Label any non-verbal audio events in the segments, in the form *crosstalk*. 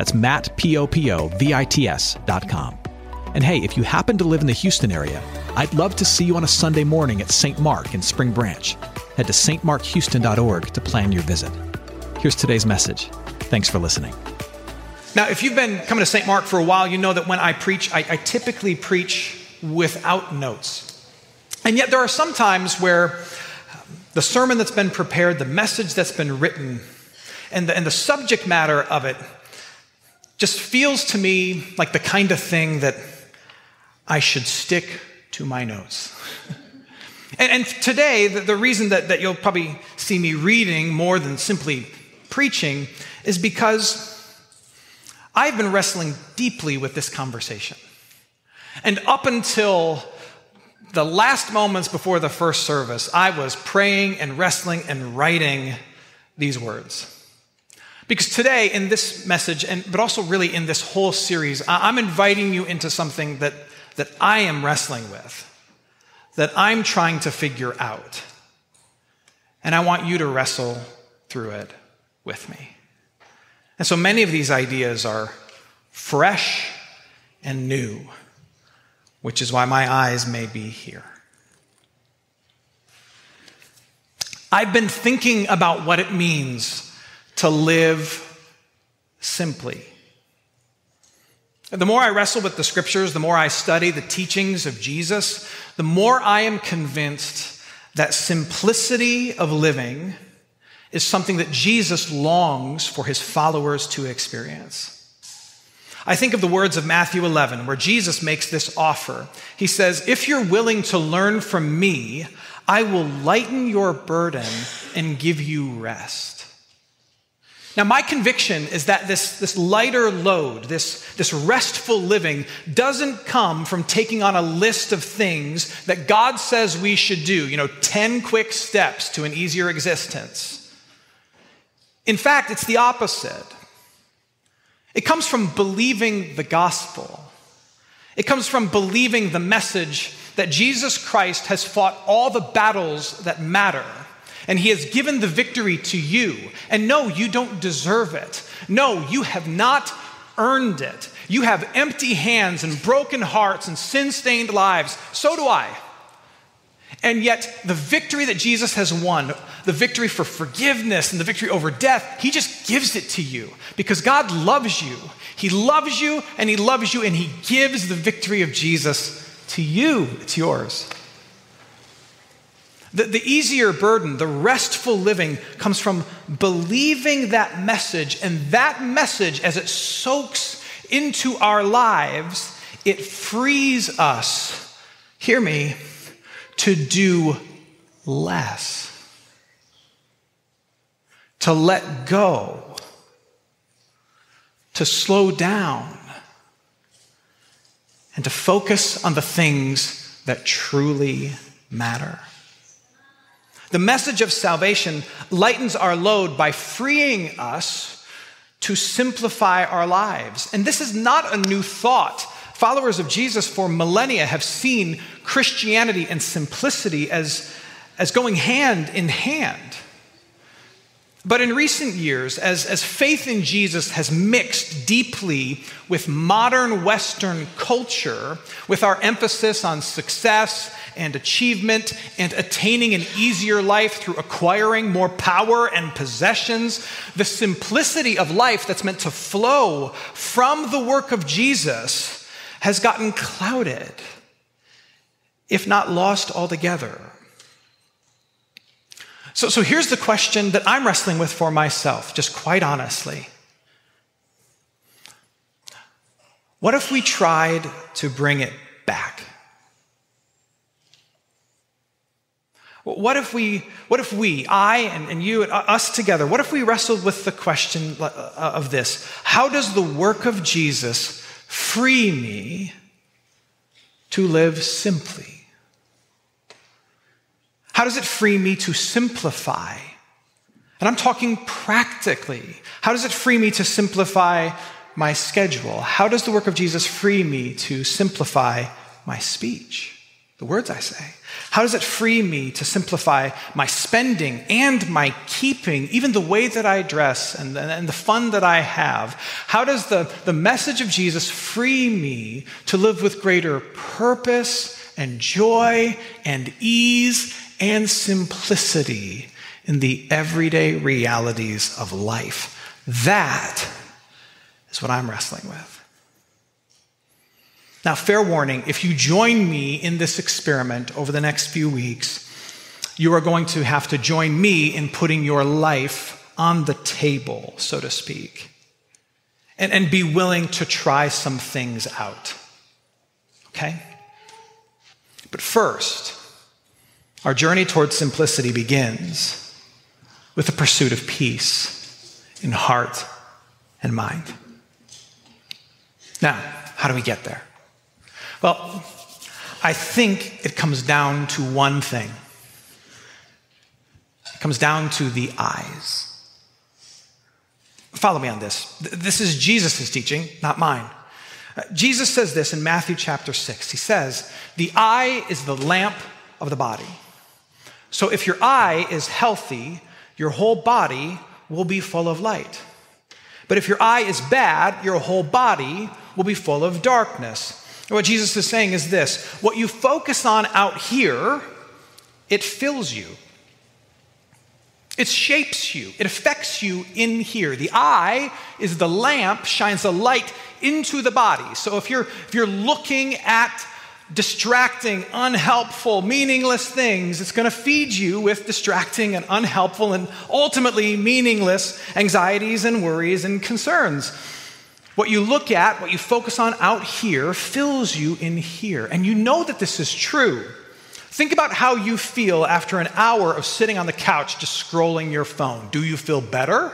That's Matt, P-O-P-O-V-I-T-S dot com. And hey, if you happen to live in the Houston area, I'd love to see you on a Sunday morning at St. Mark in Spring Branch. Head to stmarkhouston.org to plan your visit. Here's today's message. Thanks for listening. Now, if you've been coming to St. Mark for a while, you know that when I preach, I, I typically preach without notes. And yet, there are some times where the sermon that's been prepared, the message that's been written, and the, and the subject matter of it just feels to me like the kind of thing that I should stick to my notes. *laughs* and, and, today, the, the reason that, that you'll probably see me reading more than simply preaching is because I've been wrestling deeply with this conversation. And up until the last moments before the first service, I was praying and wrestling and writing these words. Because today, in this message, and, but also really in this whole series, I'm inviting you into something that, that I am wrestling with, that I'm trying to figure out. And I want you to wrestle through it with me. And so many of these ideas are fresh and new, which is why my eyes may be here. I've been thinking about what it means to live simply. The more I wrestle with the scriptures, the more I study the teachings of Jesus, the more I am convinced that simplicity of living is something that Jesus longs for his followers to experience. I think of the words of Matthew 11, where Jesus makes this offer. He says, If you're willing to learn from me, I will lighten your burden and give you rest. Now, my conviction is that this, this lighter load, this, this restful living, doesn't come from taking on a list of things that God says we should do, you know, 10 quick steps to an easier existence. In fact, it's the opposite. It comes from believing the gospel, it comes from believing the message that Jesus Christ has fought all the battles that matter and he has given the victory to you. And no, you don't deserve it. No, you have not earned it. You have empty hands and broken hearts and sin stained lives. So do I. And yet, the victory that Jesus has won, the victory for forgiveness and the victory over death, he just gives it to you because God loves you. He loves you and he loves you and he gives the victory of Jesus to you. It's yours. The, the easier burden, the restful living, comes from believing that message, and that message, as it soaks into our lives, it frees us, hear me, to do less, to let go, to slow down, and to focus on the things that truly matter. The message of salvation lightens our load by freeing us to simplify our lives. And this is not a new thought. Followers of Jesus for millennia have seen Christianity and simplicity as, as going hand in hand. But in recent years, as, as faith in Jesus has mixed deeply with modern Western culture, with our emphasis on success and achievement and attaining an easier life through acquiring more power and possessions, the simplicity of life that's meant to flow from the work of Jesus has gotten clouded, if not lost altogether. So, so here's the question that I'm wrestling with for myself, just quite honestly. What if we tried to bring it back? What if we, what if we, I and, and you and us together, what if we wrestled with the question uh, of this? How does the work of Jesus free me to live simply? How does it free me to simplify? And I'm talking practically. How does it free me to simplify my schedule? How does the work of Jesus free me to simplify my speech? The words I say. How does it free me to simplify my spending and my keeping, even the way that I dress and, and the fun that I have? How does the, the message of Jesus free me to live with greater purpose and joy and ease and simplicity in the everyday realities of life? That is what I'm wrestling with. Now, fair warning if you join me in this experiment over the next few weeks, you are going to have to join me in putting your life on the table, so to speak, and, and be willing to try some things out. Okay? But first, our journey towards simplicity begins with the pursuit of peace in heart and mind. Now, how do we get there? Well, I think it comes down to one thing. It comes down to the eyes. Follow me on this. This is Jesus' teaching, not mine. Uh, Jesus says this in Matthew chapter 6. He says, The eye is the lamp of the body. So if your eye is healthy, your whole body will be full of light. But if your eye is bad, your whole body will be full of darkness. And what Jesus is saying is this what you focus on out here, it fills you. It shapes you. It affects you in here. The eye is the lamp, shines a light into the body. So if you're, if you're looking at distracting, unhelpful, meaningless things, it's going to feed you with distracting and unhelpful and ultimately meaningless anxieties and worries and concerns. What you look at, what you focus on out here, fills you in here. And you know that this is true. Think about how you feel after an hour of sitting on the couch just scrolling your phone. Do you feel better?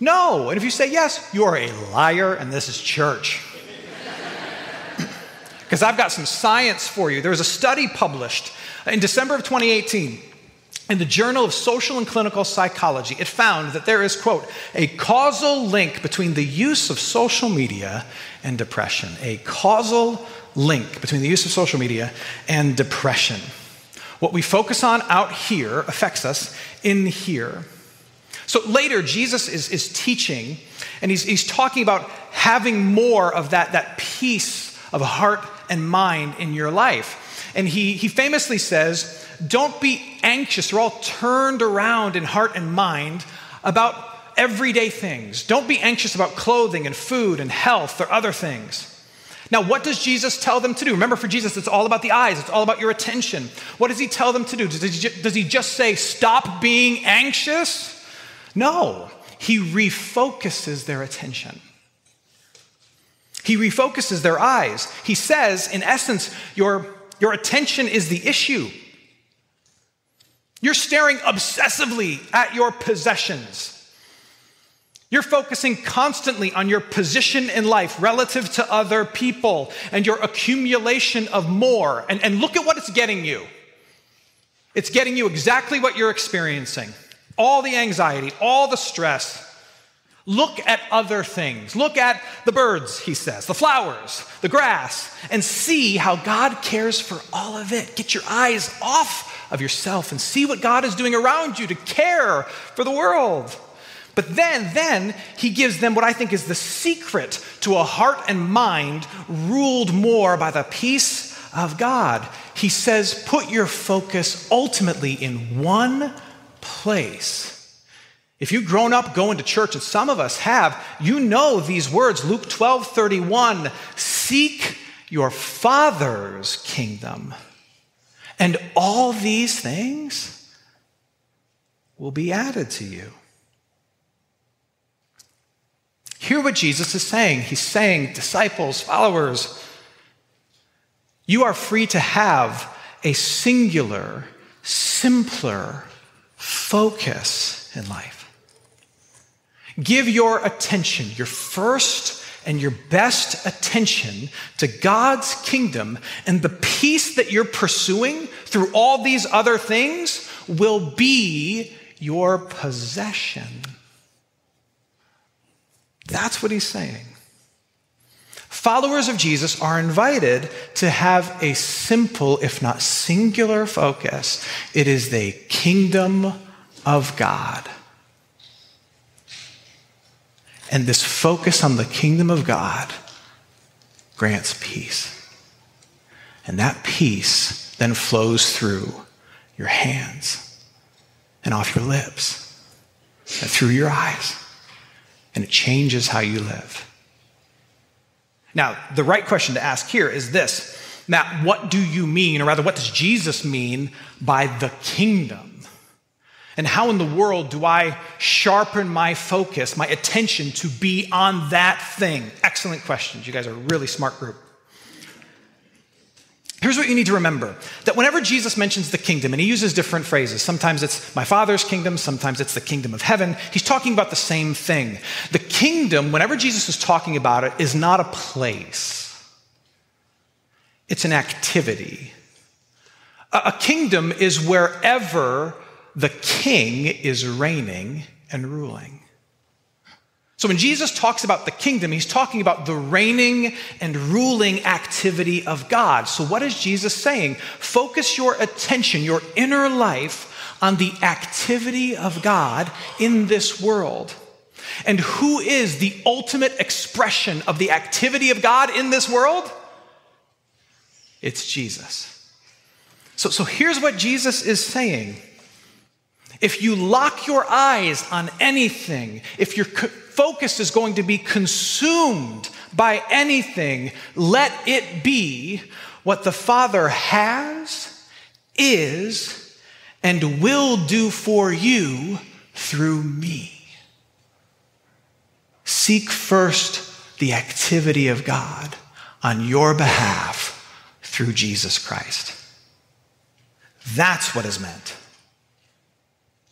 No. And if you say yes, you are a liar and this is church. Because I've got some science for you. There was a study published in December of 2018 in the Journal of Social and Clinical Psychology, it found that there is, quote, a causal link between the use of social media and depression. A causal link between the use of social media and depression. What we focus on out here affects us in here. So later, Jesus is, is teaching, and he's, he's talking about having more of that, that peace of heart and mind in your life. And he, he famously says, don't be anxious. We're all turned around in heart and mind about everyday things. Don't be anxious about clothing and food and health or other things. Now, what does Jesus tell them to do? Remember, for Jesus, it's all about the eyes, it's all about your attention. What does he tell them to do? Does he, does he just say, stop being anxious? No, he refocuses their attention. He refocuses their eyes. He says, in essence, your, your attention is the issue. You're staring obsessively at your possessions. You're focusing constantly on your position in life relative to other people and your accumulation of more. And, and look at what it's getting you. It's getting you exactly what you're experiencing all the anxiety, all the stress. Look at other things. Look at the birds, he says, the flowers, the grass, and see how God cares for all of it. Get your eyes off of yourself and see what God is doing around you to care for the world. But then, then he gives them what I think is the secret to a heart and mind ruled more by the peace of God. He says, put your focus ultimately in one place. If you've grown up going to church, and some of us have, you know these words, Luke 12 31, seek your Father's kingdom and all these things will be added to you. Hear what Jesus is saying. He's saying, disciples, followers, you are free to have a singular, simpler focus in life. Give your attention, your first and your best attention to God's kingdom, and the peace that you're pursuing through all these other things will be your possession. That's what he's saying. Followers of Jesus are invited to have a simple, if not singular, focus. It is the kingdom of God. And this focus on the kingdom of God grants peace. And that peace then flows through your hands and off your lips and through your eyes. And it changes how you live. Now, the right question to ask here is this Matt, what do you mean, or rather, what does Jesus mean by the kingdom? And how in the world do I sharpen my focus, my attention to be on that thing? Excellent questions. You guys are a really smart group. Here's what you need to remember that whenever Jesus mentions the kingdom, and he uses different phrases, sometimes it's my Father's kingdom, sometimes it's the kingdom of heaven, he's talking about the same thing. The kingdom, whenever Jesus is talking about it, is not a place, it's an activity. A kingdom is wherever the king is reigning and ruling. So when Jesus talks about the kingdom, he's talking about the reigning and ruling activity of God. So what is Jesus saying? Focus your attention, your inner life, on the activity of God in this world. And who is the ultimate expression of the activity of God in this world? It's Jesus. So, so here's what Jesus is saying if you lock your eyes on anything, if your focus is going to be consumed by anything, let it be what the Father has, is, and will do for you through me. Seek first the activity of God on your behalf through Jesus Christ. That's what is meant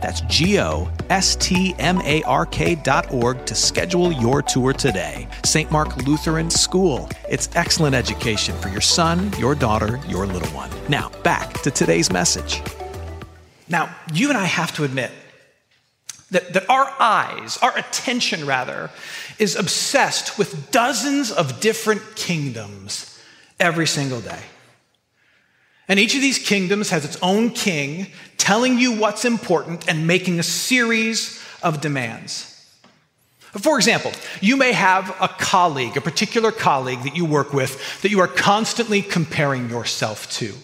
That's G O S T M A R K dot org to schedule your tour today. St. Mark Lutheran School. It's excellent education for your son, your daughter, your little one. Now, back to today's message. Now, you and I have to admit that, that our eyes, our attention rather, is obsessed with dozens of different kingdoms every single day. And each of these kingdoms has its own king telling you what's important and making a series of demands. For example, you may have a colleague, a particular colleague that you work with that you are constantly comparing yourself to.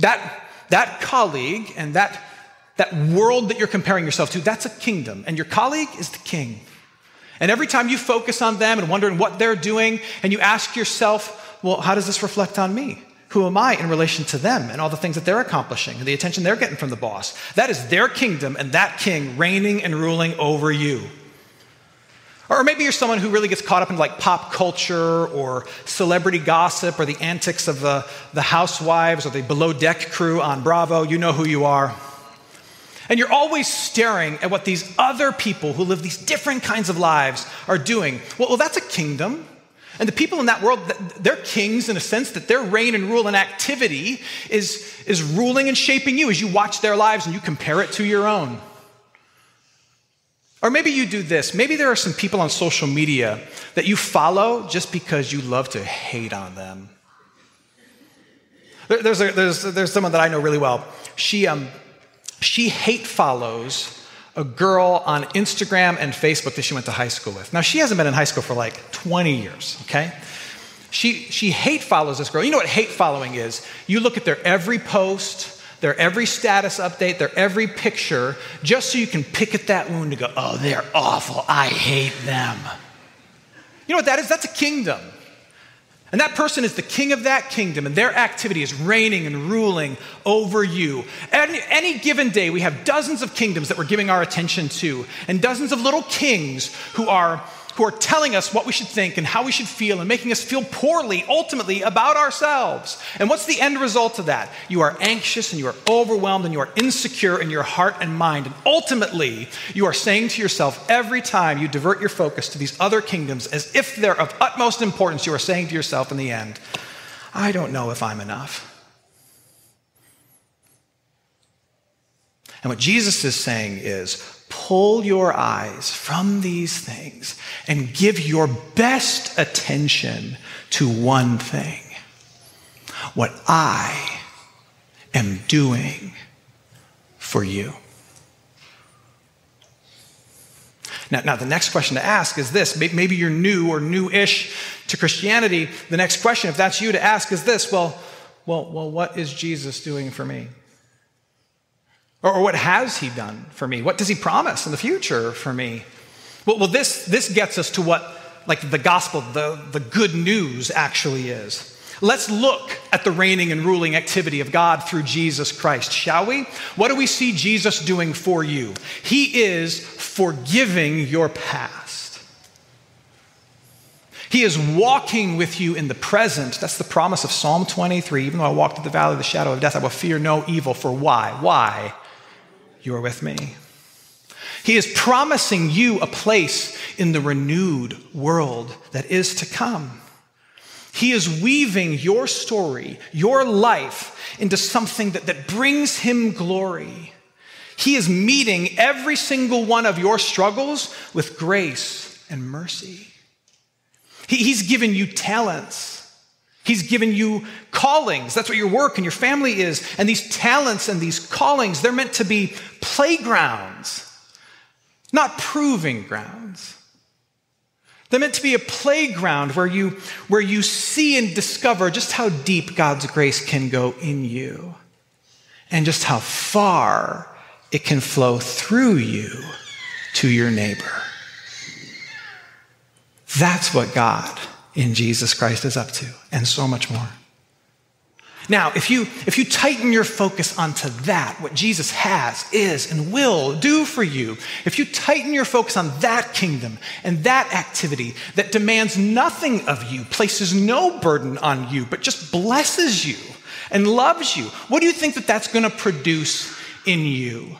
That, that colleague and that, that world that you're comparing yourself to, that's a kingdom, and your colleague is the king. And every time you focus on them and wondering what they're doing, and you ask yourself, well, how does this reflect on me? Who am I in relation to them and all the things that they're accomplishing and the attention they're getting from the boss? That is their kingdom and that king reigning and ruling over you. Or maybe you're someone who really gets caught up in like pop culture or celebrity gossip or the antics of the, the housewives or the below deck crew on Bravo. You know who you are. And you're always staring at what these other people who live these different kinds of lives are doing. Well, well that's a kingdom. And the people in that world, they're kings in a sense that their reign and rule and activity is, is ruling and shaping you as you watch their lives and you compare it to your own. Or maybe you do this. Maybe there are some people on social media that you follow just because you love to hate on them. There's, a, there's, there's someone that I know really well. She, um, she hate follows a girl on Instagram and Facebook that she went to high school with. Now, she hasn't been in high school for like 20 years, okay? She, she hate follows this girl. You know what hate following is? You look at their every post, their every status update, their every picture, just so you can pick at that wound and go, oh, they're awful. I hate them. You know what that is? That's a kingdom. And that person is the king of that kingdom, and their activity is reigning and ruling over you. Any, any, given day, we have dozens of kingdoms that we're giving our attention to, and dozens of little kings who are who are telling us what we should think and how we should feel and making us feel poorly ultimately about ourselves. And what's the end result of that? You are anxious and you are overwhelmed and you are insecure in your heart and mind. And ultimately, you are saying to yourself every time you divert your focus to these other kingdoms as if they're of utmost importance, you are saying to yourself in the end, I don't know if I'm enough. And what Jesus is saying is, pull your eyes from these things and give your best attention to one thing what I am doing for you. Now, now, the next question to ask is this. Maybe you're new or new ish to Christianity. The next question, if that's you to ask, is this well, well, well, what is Jesus doing for me? Or, what has he done for me? What does he promise in the future for me? Well, well this, this gets us to what like the gospel, the, the good news actually is. Let's look at the reigning and ruling activity of God through Jesus Christ, shall we? What do we see Jesus doing for you? He is forgiving your past. He is walking with you in the present. That's the promise of Psalm 23. Even though I walk through the valley of the shadow of death, I will fear no evil. For why? Why? You are with me. He is promising you a place in the renewed world that is to come. He is weaving your story, your life, into something that, that brings him glory. He is meeting every single one of your struggles with grace and mercy. He, he's given you talents He's given you callings. That's what your work and your family is. And these talents and these callings, they're meant to be playgrounds, not proving grounds. They're meant to be a playground where you, where you see and discover just how deep God's grace can go in you and just how far it can flow through you to your neighbor. That's what God in Jesus Christ is up to, and so much more. Now, if you, if you tighten your focus onto that, what Jesus has, is, and will do for you, if you tighten your focus on that kingdom and that activity that demands nothing of you, places no burden on you, but just blesses you and loves you, what do you think that that's going to produce in you?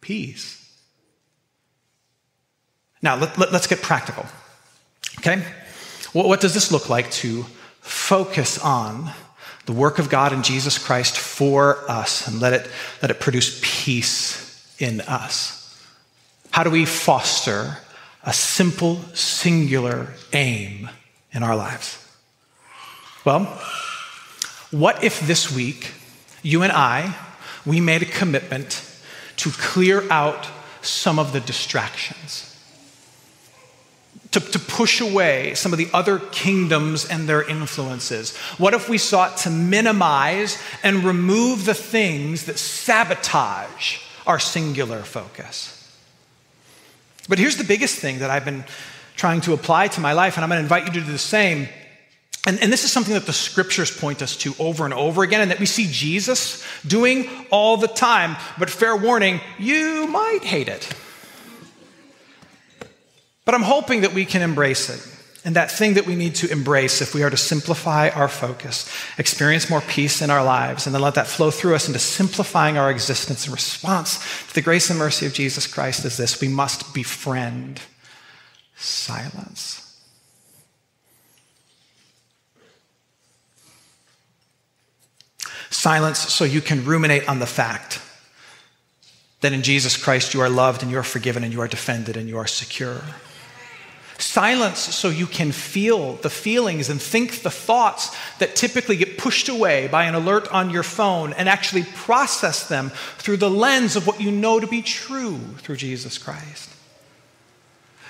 Peace. Now, let, us let, get practical. Okay? What, what does this look like to focus on the work of God in Jesus Christ for us and let it, let it produce peace in us? How do we foster a simple, singular aim in our lives? Well, what if this week you and I, we made a commitment to clear out some of the distractions? To, to push away some of the other kingdoms and their influences? What if we sought to minimize and remove the things that sabotage our singular focus? But here's the biggest thing that I've been trying to apply to my life, and I'm going to invite you to do the same. And, and, this is something that the scriptures point us to over and over again, and that we see Jesus doing all the time. But fair warning, you might hate it. But I'm hoping that we can embrace it. And that thing that we need to embrace if we are to simplify our focus, experience more peace in our lives, and then let that flow through us into simplifying our existence in response to the grace and mercy of Jesus Christ is this we must befriend silence. Silence so you can ruminate on the fact that in Jesus Christ you are loved and you are forgiven and you are defended and you are secure. Silence so you can feel the feelings and think the thoughts that typically get pushed away by an alert on your phone and actually process them through the lens of what you know to be true through Jesus Christ.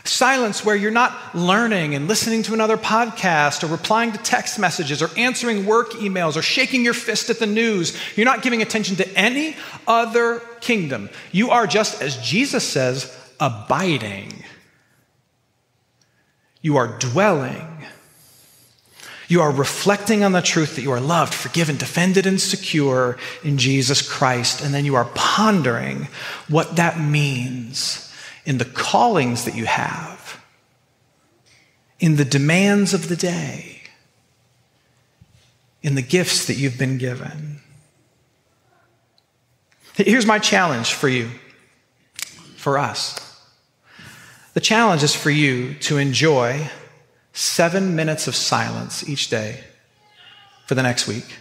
Silence where you're not learning and listening to another podcast or replying to text messages or answering work emails or shaking your fist at the news. You're not giving attention to any other kingdom. You are just, as Jesus says, abiding. You are dwelling. You are reflecting on the truth that you are loved, forgiven, defended, and secure in Jesus Christ. And then you are pondering what that means in the callings that you have, in the demands of the day, in the gifts that you've been given. Here's my challenge for you, for us. The challenge is for you to enjoy seven minutes of silence each day for the next week.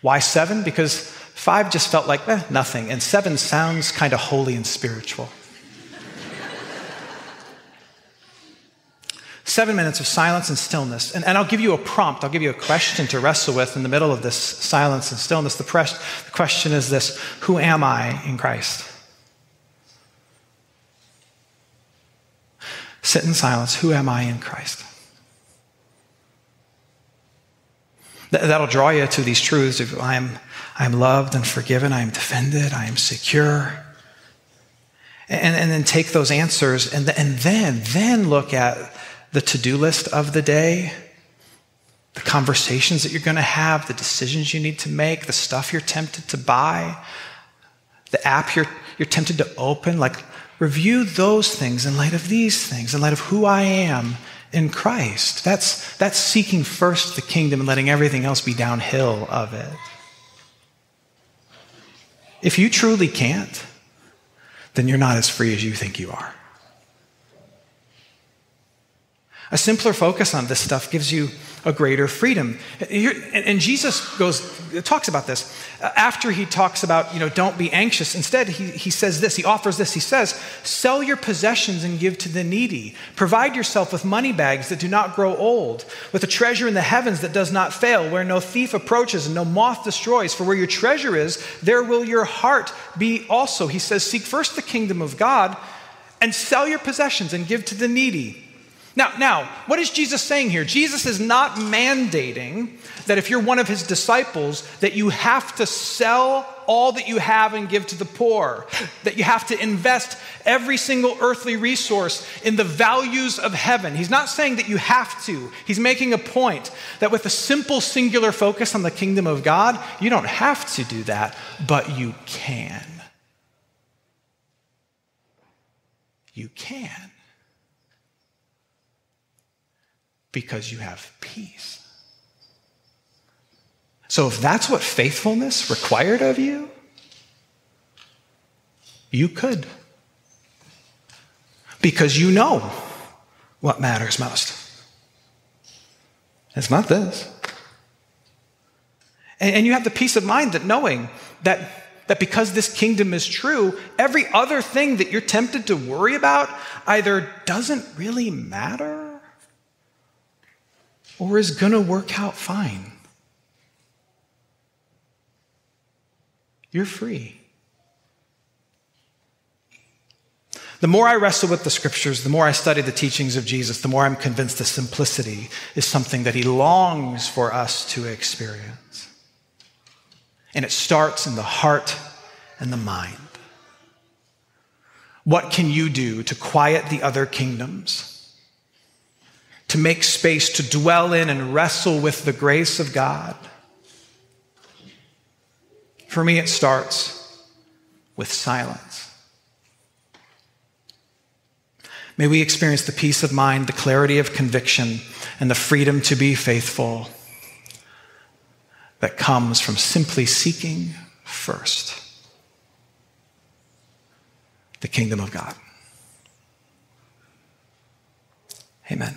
Why seven? Because five just felt like eh, nothing, and seven sounds kind of holy and spiritual. Seven minutes of silence and stillness. And, and, I'll give you a prompt, I'll give you a question to wrestle with in the middle of this silence and stillness. The, pres- the question is this Who am I in Christ? Sit in silence. Who am I in Christ? That'll draw you to these truths of I am, I am loved and forgiven, I am defended, I am secure. And, and then take those answers and, and then, then look at the to do list of the day, the conversations that you're going to have, the decisions you need to make, the stuff you're tempted to buy, the app you're, you're tempted to open. Like, review those things in light of these things, in light of who I am in Christ. That's, that's seeking first the kingdom and letting everything else be downhill of it. If you truly can't, then you're not as free as you think you are. A simpler focus on this stuff gives you a greater freedom. And Jesus goes, talks about this. Uh, after he talks about, you know, don't be anxious, instead he, he says this, he offers this. He says, sell your possessions and give to the needy. Provide yourself with money bags that do not grow old, with a treasure in the heavens that does not fail, where no thief approaches and no moth destroys. For where your treasure is, there will your heart be also. He says, seek first the kingdom of God and sell your possessions and give to the needy. Now, now, what is Jesus saying here? Jesus is not mandating that if you're one of his disciples, that you have to sell all that you have and give to the poor, that you have to invest every single earthly resource in the values of heaven. He's not saying that you have to. He's making a point that with a simple singular focus on the kingdom of God, you don't have to do that, but you can. You can. Because you have peace. So, if that's what faithfulness required of you, you could. Because you know what matters most. It's not this. And, and you have the peace of mind that knowing that, that because this kingdom is true, every other thing that you're tempted to worry about either doesn't really matter or is going to work out fine. You're free. The more I wrestle with the scriptures, the more I study the teachings of Jesus, the more I'm convinced the simplicity is something that he longs for us to experience. And it starts in the heart and the mind. What can you do to quiet the other kingdoms? To make space to dwell in and wrestle with the grace of God. For me, it starts with silence. May we experience the peace of mind, the clarity of conviction, and the freedom to be faithful that comes from simply seeking first the kingdom of God. Amen.